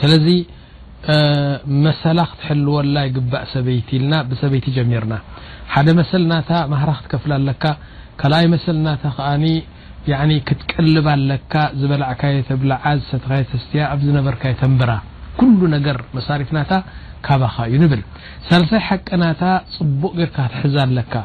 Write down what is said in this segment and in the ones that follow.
ስለዚ መሰل ክትልወላ እ ሰይ ሰይቲ ሚና መሰና ክትፍ ትቀልብ ኣለ ዝበላብዝ ተ ኣዝበ ተን ፍና እዩ ብ ሳሳይ ቀና ፅቡቅ ትዘ ኣ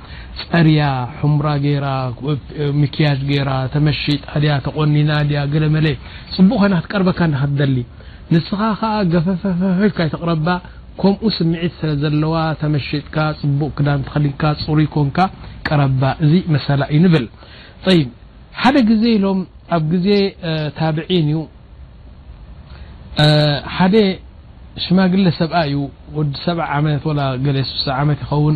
ፀሪያ حሙر ያጅ ተመሽጥ ተቆኒ ናያ ፅቡق ኮይና ትቀርበካ ትደሊ ንስኻ ገፈፈካ ይተረ ከምኡ ስምዒት ስ ዘለዋ ተመሽጥ ፅቡቅ ክዳ ፅሩ ን ቀረ እዚ መሰ ዩ ብል ዜ ሎም ኣብ ዜ ታع እዩ ሽማግ ሰብ እዩ ዲሰ መት 6ሳ ት ን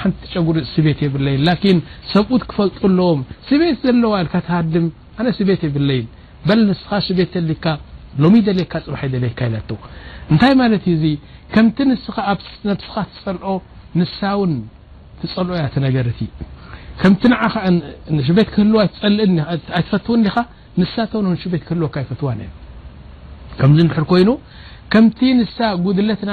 ሓንቲ ጨጉሪ ስቤት የብለይ ን ሰብኡት ክፈልጡ ለዎም ስቤት ዘለዋ ትሃድም ኣነ ስቤት የብለይ ንስኻ ስቤት ሊካ ሎሚ ሌካ ፅ እንታይ ማለት ዩ ዚ ከምቲ ስ ኣስኻ ትፀልኦ ንሳን ትፀልኦ ያ ነገር ምት ህይፈው ኻ ንሳቤት ክህልዎይፈትዋ ከምዚ ድሕር ኮይኑ ከም ንሳ ጉድለት ና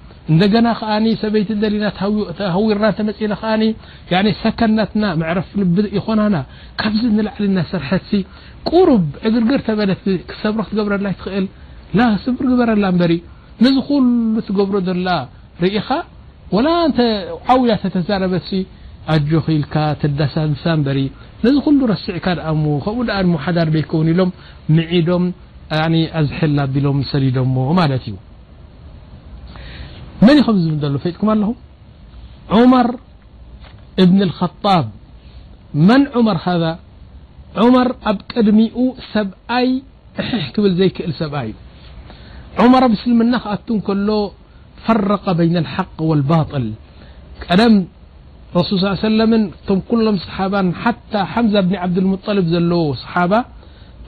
እንደና ከ ሰበይቲ ዘና ሃዊራእተመፅለ ሰከናትና ረፍ ይኮናና ካብዚ ንላዕሊና ሰርሐት ቁርብ ዕግርግር ተለት ሰብ ክትገብረላ ይትኽእል ስብሪ ግበረላ በሪ ነዚ ኩሉ ትገብሮ ዘላ ርኢኻ ላ ዓውያተ ተዛረበ ኣጆ ክኢልካ ተዳሳሳ በሪ ነዚ ኩሉ ረስዕካ ኣ ከምኡ ኣ ሓዳር ከውን ኢሎም ምዒዶም ኣዝሐላ ኣቢሎም ሰሊዶ ለት እዩ من م فيكم اله عمر بن الخطاب من عمر هذا عمر اب قدمق سبأي حح كبل زيكل سب عمر بسلمن أت كل فرق بين الحق والباطل قدم رسل صلى عي وسلم م كلم صحبا حتى حمز بن عبد المطلب زلو صحاب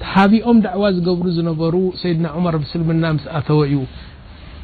تحبኦم دعوى قبرو نبر سيدنا عمر بسلمن مسأتو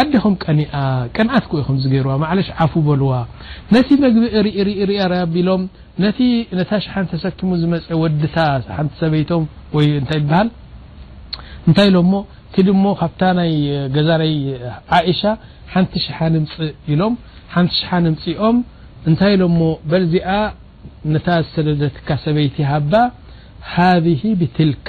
ኣዲም ቀ ቀንኣት ም ገይርዋ ዕለሽዓፉ በልዋ ነቲ መግቢ ሪያ ቢሎም ነቲ ታ ሽሓ ተሰኪሙ ዝመፀ ወዲታ ቲ ሰበቶም ሃ እታይ ሎ ሞ ድ ሞ ካብ ናይ ገዛ ናይ እሻ ሓንቲ ንምፅ ኢሎም ቲ ንምፅ ኦም እንታይ ሎሞ በዚኣ ታ ሰለደትካ ሰበይቲ ሃ ሃذ ብትካ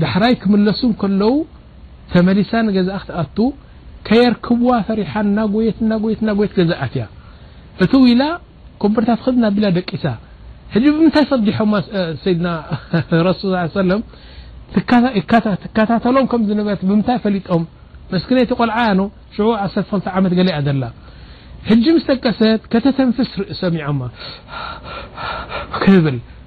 دحري كሱ و ተملሳ ز ኣ يርك ح ي ت እ ላ كبታ ና ደቂ صح ص ሎም ም ل 1 ل ቀሰت كنف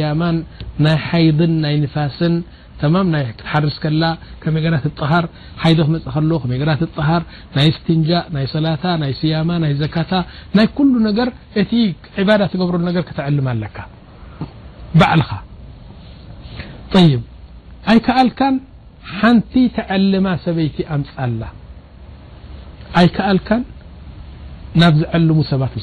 ያ ና ፋስ ትርስ ላ መይ ሃር ፅ ከ ሃር ናይ ስንጃ ናይ ሰላ ና ያማ ናይ ዘካታ ናይ ل ገ እ ብረ ተع ኣካ ዕልኻ ኣይكአልን ሓንቲ ተعلማ ሰበይቲ ኣምፅላ ኣይكአልን ናብ ዝلሙ ሰባት ፈ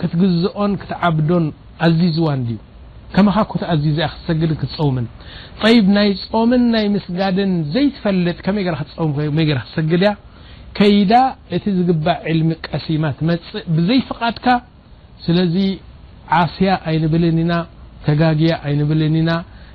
كتق عد ع كم ت م م مسقد فጥ ت علم س زيفقك عسي نب تقي ن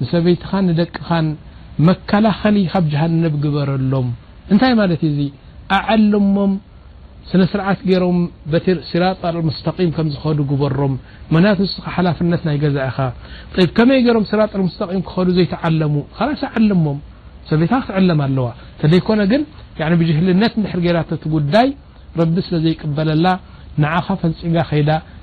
ንሰበይትኻን ንደቅኻን መከላኸሊ ካብ ጃሃንብ ግበረሎም እንታይ ማለት እ ዚ ኣعለሞም ስነ ስርዓት ሮም ሲራጠር ስም ከም ዝዱ በሮም መያት ውስ ሓላፍነት ናይ ገዛ ኢኻ ከመይ ሮም ስራጠር ስም ክዱ ዘይተዓለሙ ካ ለሞም ሰበይትኻ ክትዕለም ኣለዋ ተደይኮነ ግን ብጅህልነት ድር ራት ጉዳይ ረቢ ስለ ዘይቅበለላ ንኻ ፈንፂጋ ዳ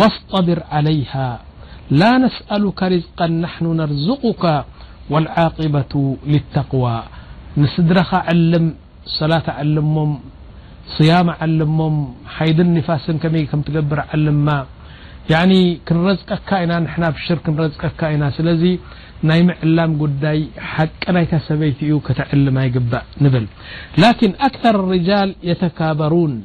واصطبر عليها لا نسألك رزقا نحن نرزقك والعاقبة للتقوى نسدر علم سلاة علم صيام علم د نفاس تقبر لم ن نرزنن شررن لي ي معلام قد سيت تعلمق ب لكن أكثر ارجال يتكابرونب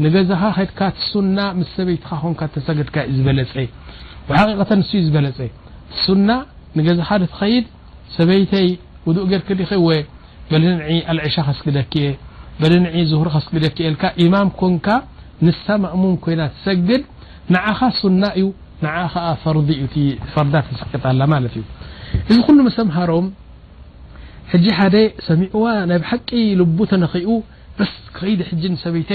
ሰ ዩ ل ሮ ع ቂ خ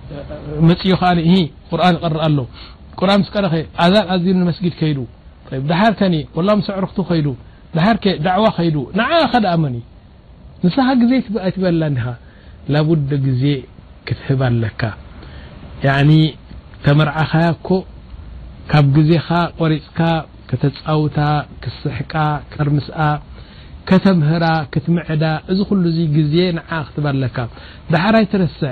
ፅ ن ኣ ስ عر عو ን ዜ በ ب ዜ ትب ك ن ተمرعኸي ካብ ዜ ቆሪፅ و ስ ምر ትع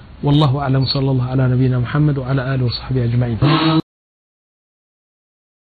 والله أعلم وصلى الله على نبينا محمد وعلى آله وصحبه أجمعين